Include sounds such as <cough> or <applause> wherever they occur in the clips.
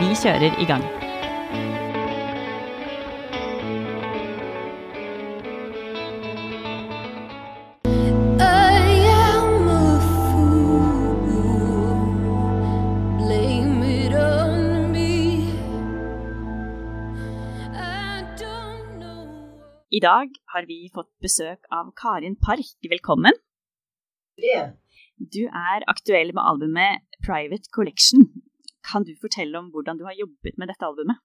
Vi kjører i gang. I dag har vi fått besøk av Karin Park. Velkommen. Du er aktuell med albumet Private Collection. Kan du fortelle om hvordan du har jobbet med dette albumet?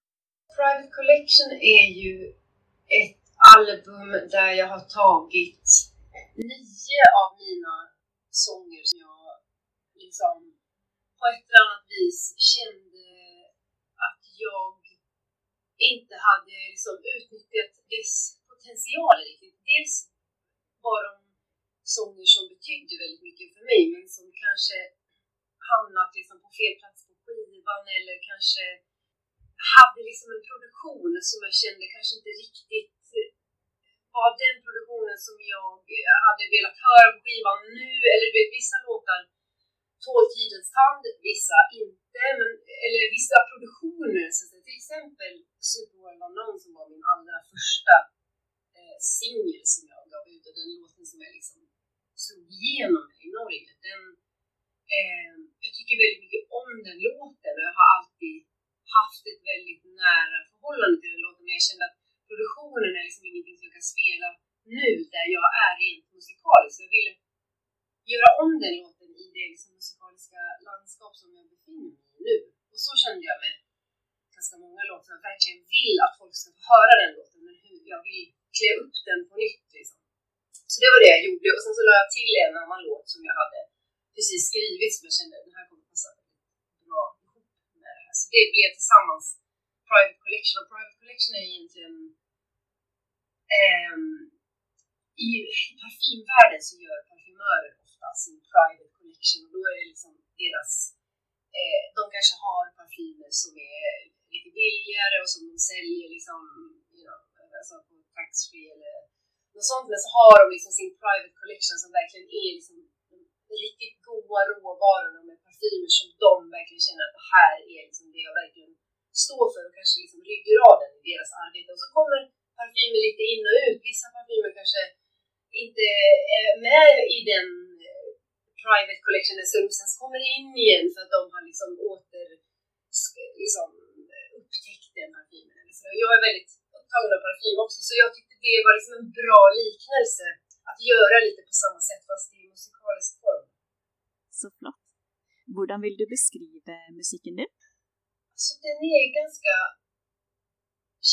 Private Collection er jo et album der jeg har tatt ni av mine sanger som jeg liksom på et eller annet vis kjente at jeg ikke hadde liksom utnyttet dess potensial. Dels var de sånger som betydde veldig mye for meg, men som kanskje hamnat liksom på fel plats skivan eller kanske hade liksom en produktion som jag kände kanske inte riktigt var den produktionen som jag hade velat höra på skivan nu. Eller vissa låtar tål tidens tand, vissa inte. Men, eller vissa produktioner, så att, till exempel Superworld Unknown som var min allra första eh, singel som jag gav ut och den låten som jag liksom slog igenom i Norge. Den, Eh, jag tycker väldigt mycket om den låten och jag har alltid haft ett väldigt nära förhållande till den låten. Men jag kände att produktionen är liksom ingenting som jag kan spela nu där jag är rent musikalisk. Jag ville göra om den låten i det liksom musikaliska landskap som jag befinner mig i nu. Och så kände jag med ganska många låtar. Jag verkligen vill att folk ska få höra den låten men hur jag vill klä upp den på nytt liksom. Så det var det jag gjorde och sen så la jag till en annan låt som jag hade precis skrivit som jag kände att den här kommer passa bra ihop med det här. Så det blev tillsammans Private Collection och Private Collection är egentligen um, i parfymvärlden så gör parfymörer ofta sin Private Collection och då är det liksom deras eh, de kanske har parfymer som är lite billigare och som de säljer liksom, på taxfree eller något sånt. Men så har de liksom sin private collection som verkligen är liksom riktigt goda råvarorna med parfymer som de verkligen känner att det här är liksom det jag verkligen står för och kanske liksom ryggraden i deras arbete. Och så kommer parfymer lite in och ut. Vissa parfymer kanske inte är med i den eh, private collection stund, sen kommer det in igen för att de har liksom åter liksom, upptäckt den parfymen. Så jag är väldigt upptagen av parfym också, så jag tyckte det var liksom en bra liknelse att göra lite på samma sätt fast i musikalisk form. Så flott. Hvordan vil du beskrive musikken din? Alltså, den er ganske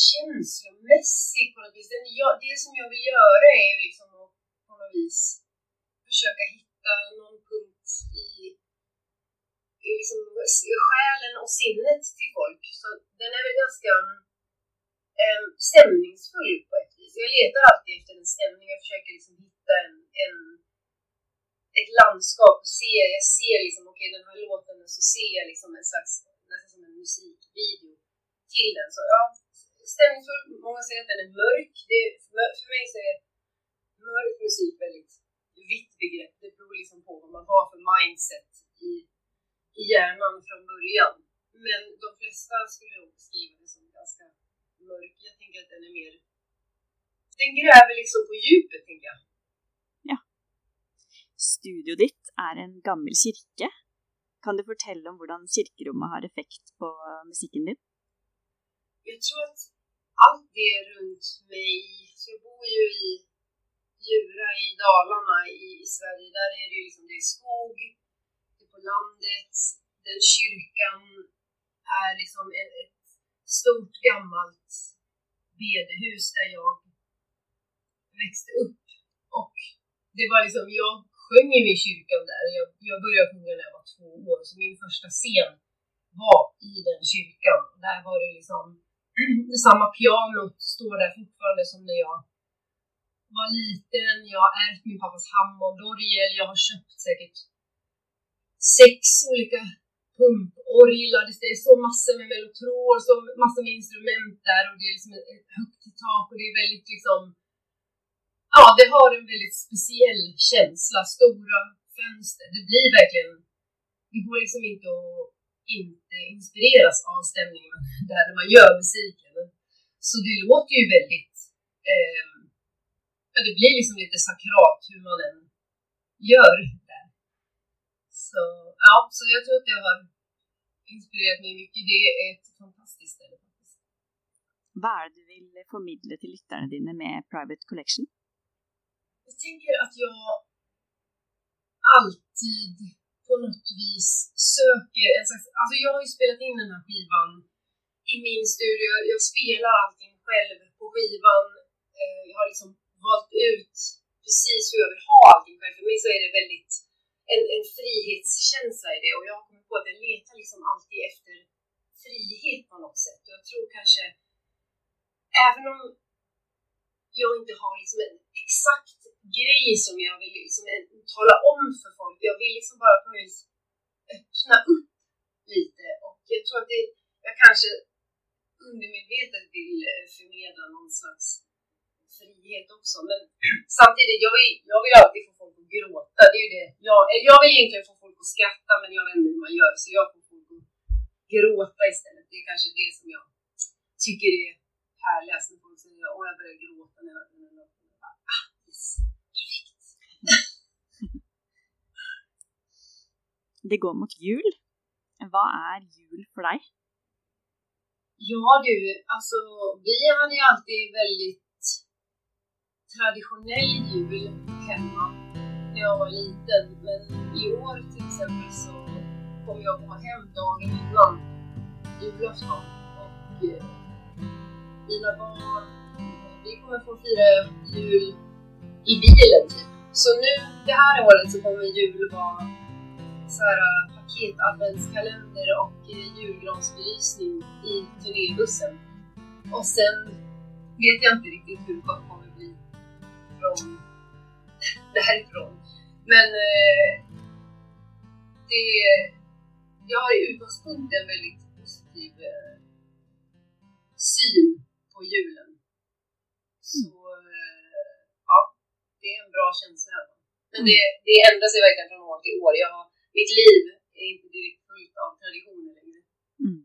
känslomässig på något vis. Den, jag, det som jag vill göra är liksom att på något vis försöka hitta någon punkt i, i liksom själen och sinnet till folk. Så den är väl ganska um, stämningsfull på ett vis. Jag letar alltid efter en stämning. Jag försöker liksom hitta en, en ett landskap och ser, jag ser liksom, okej den här låten, så ser jag liksom en slags, nästan som en musikvideo till den. Så ja, stämningsfull, många säger att den är mörk. Det, för mig så är mörk musik väldigt vitt begrepp. Det beror liksom på vad man har för mindset i, i hjärnan från. Men de flesta skulle nog beskriva det som ganska mörk. Jag tänker att den är mer... Den gräver liksom på djupet, tänker jag. Studioet ditt er en gammel kirke. Kan du fortelle om hvordan kirkerommet har effekt på musikken din? Jeg tror at alt det rundt meg Så jeg bor jo i Djura i Dalarna i, Sverige. Der er det liksom det er skog, det er på landet. Den kyrkan er liksom et, et stort, gammelt bedehus der jeg vokste opp. Og det var liksom, jag sjöng ju i kyrkan där. Jag, jag började sjunga när jag var två år, så min första scen var i den kyrkan. Där var det liksom <clears throat> samma pianot står där fortfarande som när jag var liten. Jag har ärvt min pappas Hammondorgel. Jag har köpt säkert sex olika pumporglar. Det så massor med mellotron, så massor med instrument där och det är liksom ett högt tak och det är väldigt liksom Ja, det har en väldigt speciell känsla. Stora fönster. Det blir verkligen det går liksom inte att inte inspireras av stämningen <laughs> där man gör musiken. Så det låter ju väldigt, eh, det blir liksom lite sakrat hur man än gör det. Så ja, så jag tror att det har inspirerat mig mycket. Det är ett fantastiskt ställe. Vad är det du vill förmedla till lyssnarna dina med Private Collection? Jag tänker att jag alltid på något vis söker en slags, alltså jag har ju spelat in den här skivan i min studio, jag spelar allting själv på skivan, eh, jag har liksom valt ut precis hur jag vill ha allting själv. För mig så är det väldigt en, en frihetskänsla i det. Och jag har kommit på att jag letar liksom alltid efter frihet på något sätt. Och jag tror kanske även om jag inte har liksom en exakt grej som jag vill liksom tala om för folk. Jag vill liksom bara på något vis öppna upp lite och jag tror att det, jag kanske undermedvetet vill eh, förmedla någon slags frihet också. Men <clears throat> samtidigt, jag vill, jag vill alltid få folk att gråta. Det är det. Jag, jag vill egentligen få folk att skratta men jag vet inte hur man gör så jag får folk att gråta istället. Det är kanske det som jag tycker är härligast när folk säger åh jag börjar gråta när jag den låten. Ah, yes. Perfekt. Det går mot jul. Hva er jul for deg? Ja du, altså vi har jo alltid veldig traditionell jul hemma da jeg var liten. Men i år til eksempel så kommer jeg på hjem dagen innan julaften. Og eh, mina barn, vi kommer få fire jul i bilen. Så nu det här året så kommer jul vara så här paket-adventskalender och eh, julgransbelysning i turnébussen. Och sen vet jag inte riktigt hur det kommer bli från <laughs> därifrån. Men eh, det, jag har i utgångspunkten en väldigt positiv eh, syn på julen. Så eh, ja, det är en bra känsla. Men det, det ändrar sig verkligen från år till år. Jag har, mitt liv är inte direkt fullt av traditioner längre. Mm.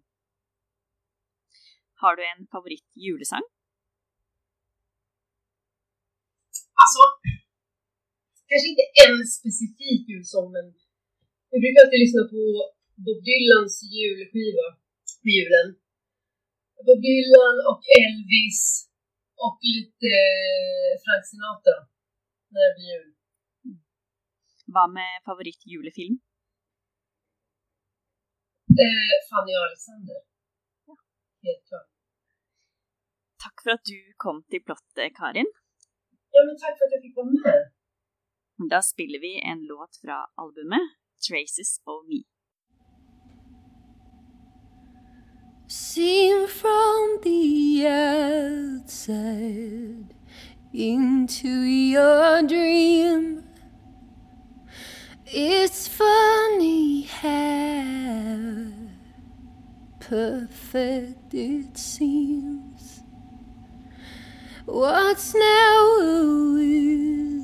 Har du en favorit julesång? Alltså, kanske inte en specifik julsång, men jag brukar alltid lyssna på Bob Dylans julskiva på julen. Bob Dylan och Elvis och lite Frank Sinatra när det blir jul. Vad med favorit julefilm? Eh, Fanny og Alexander. Ja. Helt klart. Tack för att du kom til Plottet, Karin. Ja, men takk for at jeg fikk komme. med. Da spiller vi en låt fra albumet Traces of Me. Seen from the outside into your dream It's funny how perfect it seems. What's now a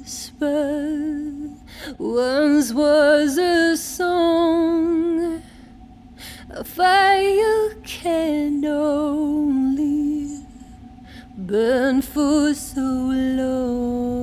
whisper once was a song. A fire can only burn for so long.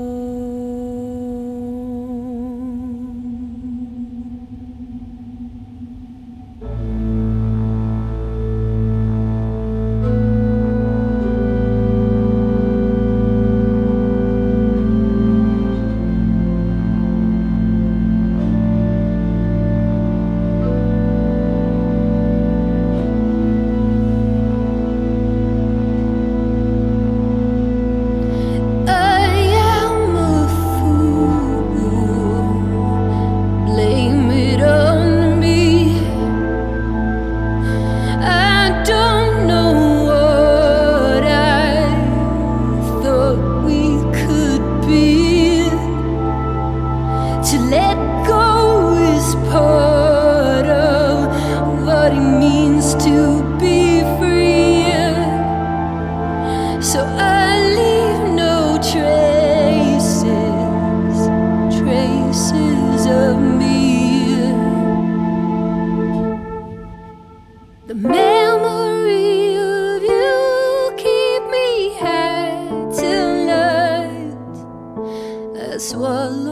alone.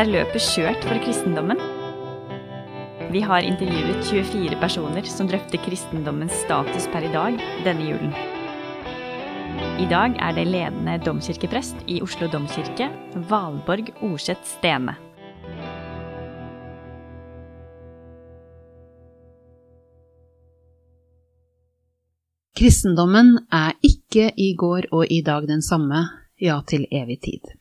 Er løpet kjørt for kristendommen? Vi har intervjuet 24 personer som drøfter kristendommens status per i dag denne julen. I dag er det ledende domkirkeprest i Oslo domkirke, Valborg Orseth Stene. Kristendommen er ikke i går og i dag den samme, ja, til evig tid.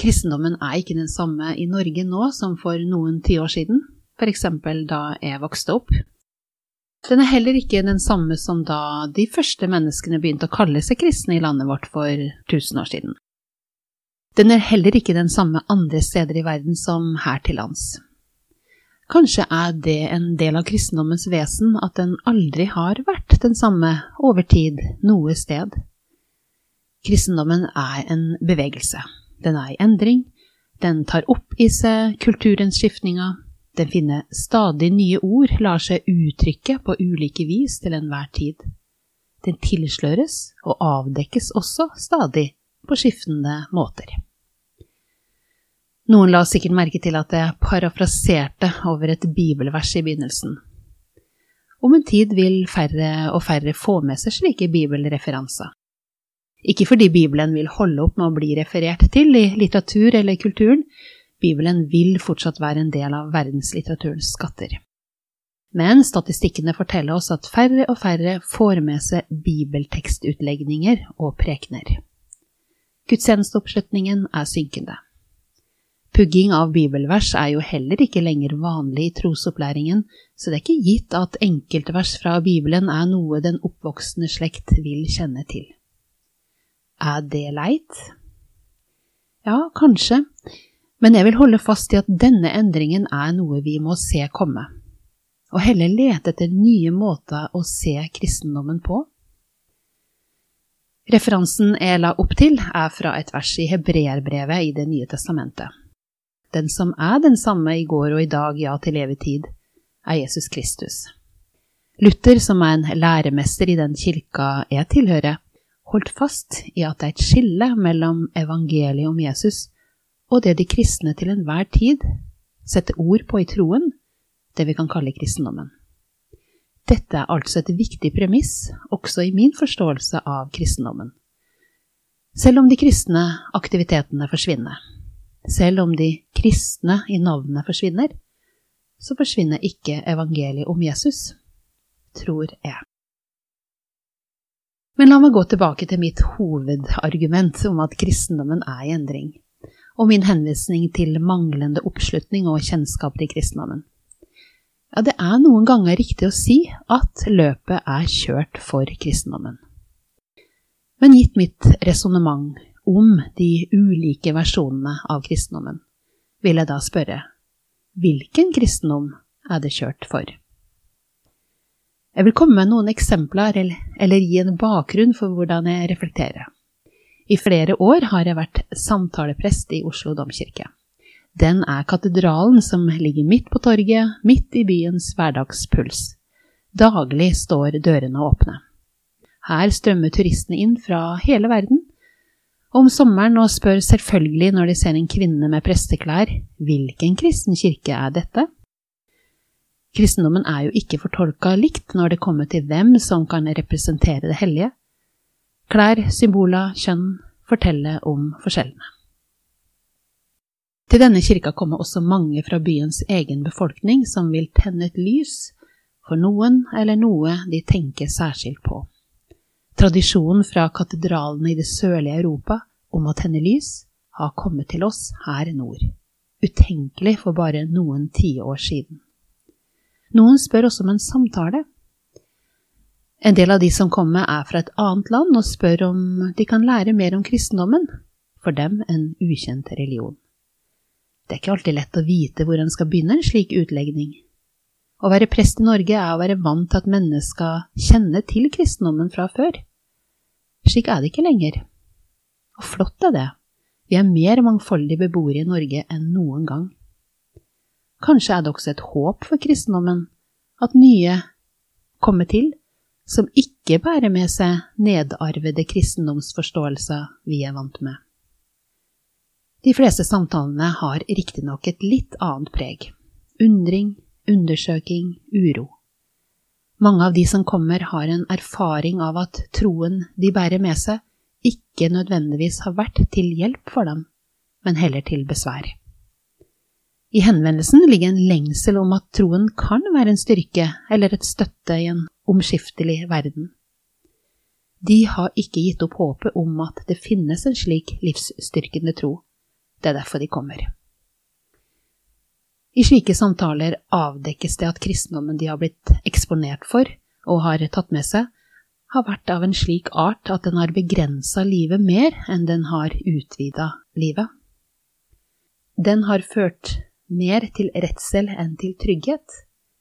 Kristendommen er ikke den samme i Norge nå som for noen tiår siden, f.eks. da jeg vokste opp. Den er heller ikke den samme som da de første menneskene begynte å kalle seg kristne i landet vårt for tusen år siden. Den er heller ikke den samme andre steder i verden som her til lands. Kanskje er det en del av kristendommens vesen at den aldri har vært den samme over tid noe sted. Kristendommen er en bevegelse. Den er i endring, den tar opp i seg kulturens skiftninger, den finner stadig nye ord, lar seg uttrykke på ulike vis til enhver tid. Den tilsløres og avdekkes også stadig på skiftende måter. Noen la sikkert merke til at jeg parafraserte over et bibelvers i begynnelsen. Om en tid vil færre og færre få med seg slike bibelreferanser. Ikke fordi Bibelen vil holde opp med å bli referert til i litteratur eller kulturen, Bibelen vil fortsatt være en del av verdenslitteraturens skatter. Men statistikkene forteller oss at færre og færre får med seg bibeltekstutlegninger og prekener. Gudstjenesteoppslutningen er synkende. Pugging av bibelvers er jo heller ikke lenger vanlig i trosopplæringen, så det er ikke gitt at enkeltvers fra Bibelen er noe den oppvoksende slekt vil kjenne til. Er det leit? Ja, kanskje, men jeg vil holde fast i at denne endringen er noe vi må se komme, og heller lete etter nye måter å se kristendommen på. Referansen jeg la opp til, er fra et vers i Hebreerbrevet i Det nye testamentet. Den som er den samme i går og i dag, ja, til evig tid, er Jesus Kristus. Luther, som er en læremester i den kirka jeg tilhører, holdt fast i at det er et skille mellom evangeliet om Jesus og det de kristne til enhver tid setter ord på i troen, det vi kan kalle kristendommen. Dette er altså et viktig premiss også i min forståelse av kristendommen. Selv om de kristne aktivitetene forsvinner, selv om de kristne i navnet forsvinner, så forsvinner ikke evangeliet om Jesus, tror jeg. Men la meg gå tilbake til mitt hovedargument om at kristendommen er i endring, og min henvisning til manglende oppslutning og kjennskap til kristendommen. Ja, det er noen ganger riktig å si at løpet er kjørt for kristendommen. Men gitt mitt resonnement om de ulike versjonene av kristendommen, vil jeg da spørre hvilken kristendom er det kjørt for? Jeg vil komme med noen eksempler eller gi en bakgrunn for hvordan jeg reflekterer. I flere år har jeg vært samtaleprest i Oslo domkirke. Den er katedralen som ligger midt på torget, midt i byens hverdagspuls. Daglig står dørene åpne. Her strømmer turistene inn fra hele verden om sommeren og spør selvfølgelig når de ser en kvinne med presteklær, hvilken kristen kirke er dette? Kristendommen er jo ikke fortolka likt når det kommer til hvem som kan representere det hellige. Klær, symboler, kjønn forteller om forskjellene. Til denne kirka kommer også mange fra byens egen befolkning som vil tenne et lys for noen eller noe de tenker særskilt på. Tradisjonen fra katedralene i det sørlige Europa om å tenne lys har kommet til oss her nord. Utenkelig for bare noen tiår siden. Noen spør også om en samtale. En del av de som kommer, er fra et annet land og spør om de kan lære mer om kristendommen, for dem en ukjent religion. Det er ikke alltid lett å vite hvor en skal begynne en slik utlegning. Å være prest i Norge er å være vant til at mennesker kjenner til kristendommen fra før. Slik er det ikke lenger. Og flott er det. Vi er mer mangfoldige beboere i Norge enn noen gang. Kanskje er det også et håp for kristendommen at nye kommer til, som ikke bærer med seg nedarvede kristendomsforståelser vi er vant med. De fleste samtalene har riktignok et litt annet preg. Undring, undersøking, uro. Mange av de som kommer, har en erfaring av at troen de bærer med seg, ikke nødvendigvis har vært til hjelp for dem, men heller til besvær. I henvendelsen ligger en lengsel om at troen kan være en styrke eller et støtte i en omskiftelig verden. De har ikke gitt opp håpet om at det finnes en slik livsstyrkende tro. Det er derfor de kommer. I slike samtaler avdekkes det at kristendommen de har blitt eksponert for og har tatt med seg, har vært av en slik art at den har begrensa livet mer enn den har utvida livet. Den har ført mer til redsel enn til trygghet,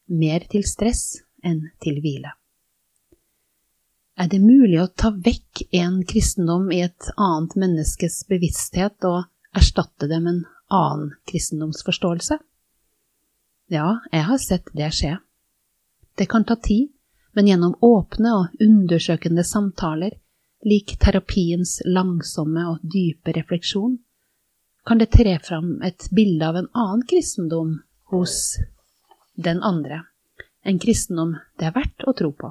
mer til stress enn til hvile. Er det mulig å ta vekk en kristendom i et annet menneskes bevissthet og erstatte det med en annen kristendomsforståelse? Ja, jeg har sett det skje. Det kan ta tid, men gjennom åpne og undersøkende samtaler, lik terapiens langsomme og dype refleksjon, kan det tre fram et bilde av en annen kristendom hos den andre, En kristendom det er verdt å tro på.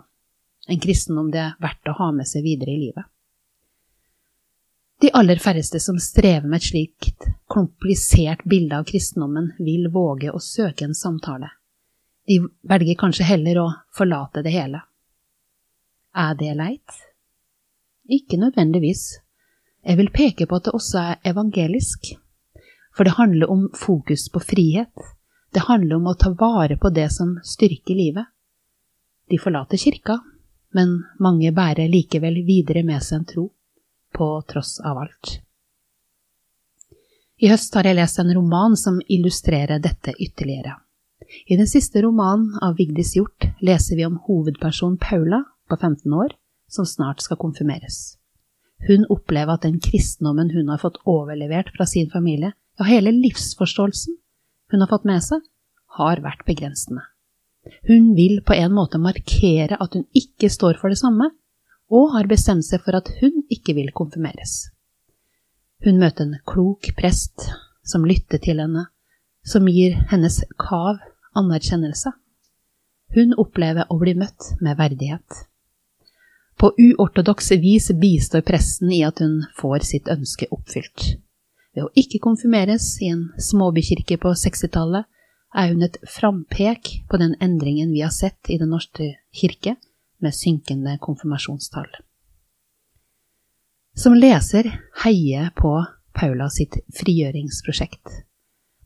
En kristendom det er verdt å ha med seg videre i livet. De aller færreste som strever med et slikt komplisert bilde av kristendommen, vil våge å søke en samtale. De velger kanskje heller å forlate det hele. Er det leit? Ikke nødvendigvis. Jeg vil peke på at det også er evangelisk. For det handler om fokus på frihet. Det handler om å ta vare på det som styrker livet. De forlater kirka, men mange bærer likevel videre med seg en tro på tross av alt. I høst har jeg lest en roman som illustrerer dette ytterligere. I den siste romanen av Vigdis Hjort leser vi om hovedperson Paula på 15 år, som snart skal konfirmeres. Hun opplever at den kristendommen hun har fått overlevert fra sin familie, ja, hele livsforståelsen hun har fått med seg, har vært begrensende. Hun vil på en måte markere at hun ikke står for det samme, og har bestemt seg for at hun ikke vil konfirmeres. Hun møter en klok prest som lytter til henne, som gir hennes kav anerkjennelse. Hun opplever å bli møtt med verdighet. På uortodokse vis bistår presten i at hun får sitt ønske oppfylt. Ved å ikke konfirmeres i en småbykirke på 60-tallet er hun et frampek på den endringen vi har sett i Den norske kirke, med synkende konfirmasjonstall. Som leser heier jeg på Paula sitt frigjøringsprosjekt.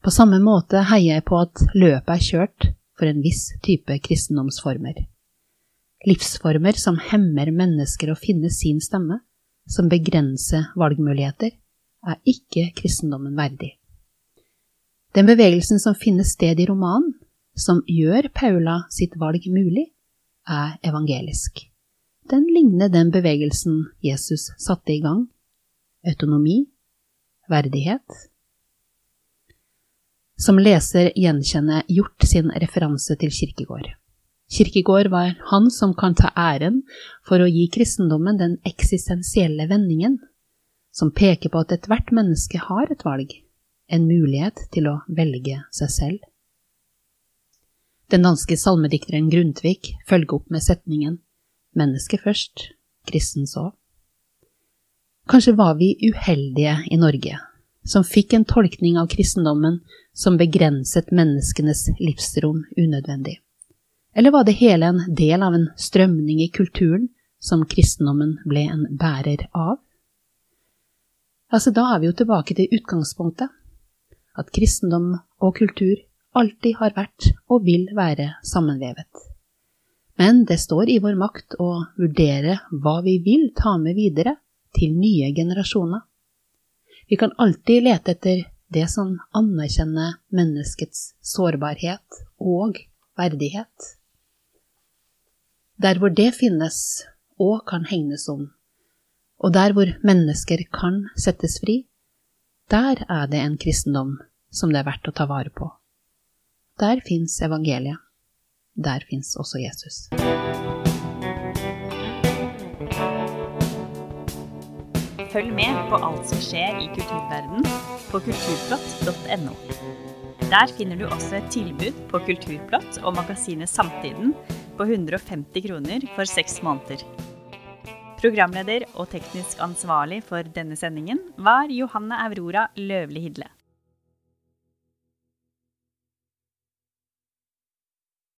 På samme måte heier jeg på at løpet er kjørt for en viss type kristendomsformer. Livsformer som hemmer mennesker å finne sin stemme, som begrenser valgmuligheter, er ikke kristendommen verdig. Den bevegelsen som finner sted i romanen, som gjør Paula sitt valg mulig, er evangelisk. Den ligner den bevegelsen Jesus satte i gang. Autonomi, verdighet. Som leser gjenkjenner Hjort sin referanse til Kirkegård. Kirkegård var han som kan ta æren for å gi kristendommen den eksistensielle vendingen, som peker på at ethvert menneske har et valg, en mulighet til å velge seg selv. Den danske salmedikteren Grundtvig følger opp med setningen Menneske først, kristen så. Kanskje var vi uheldige i Norge, som fikk en tolkning av kristendommen som begrenset menneskenes livsrom unødvendig. Eller var det hele en del av en strømning i kulturen som kristendommen ble en bærer av? Altså, da er vi jo tilbake til utgangspunktet, at kristendom og kultur alltid har vært og vil være sammenvevet. Men det står i vår makt å vurdere hva vi vil ta med videre til nye generasjoner. Vi kan alltid lete etter det som anerkjenner menneskets sårbarhet og verdighet. Der hvor det finnes og kan hegnes om, og der hvor mennesker kan settes fri, der er det en kristendom som det er verdt å ta vare på. Der fins evangeliet. Der fins også Jesus. Følg med på alt som skjer i kulturverdenen på kulturplott.no. Der finner du også et tilbud på Kulturplott og magasinet Samtiden på 150 kroner for seks måneder. Programleder og teknisk ansvarlig for denne sendingen var Johanne Aurora Løvli Hidle.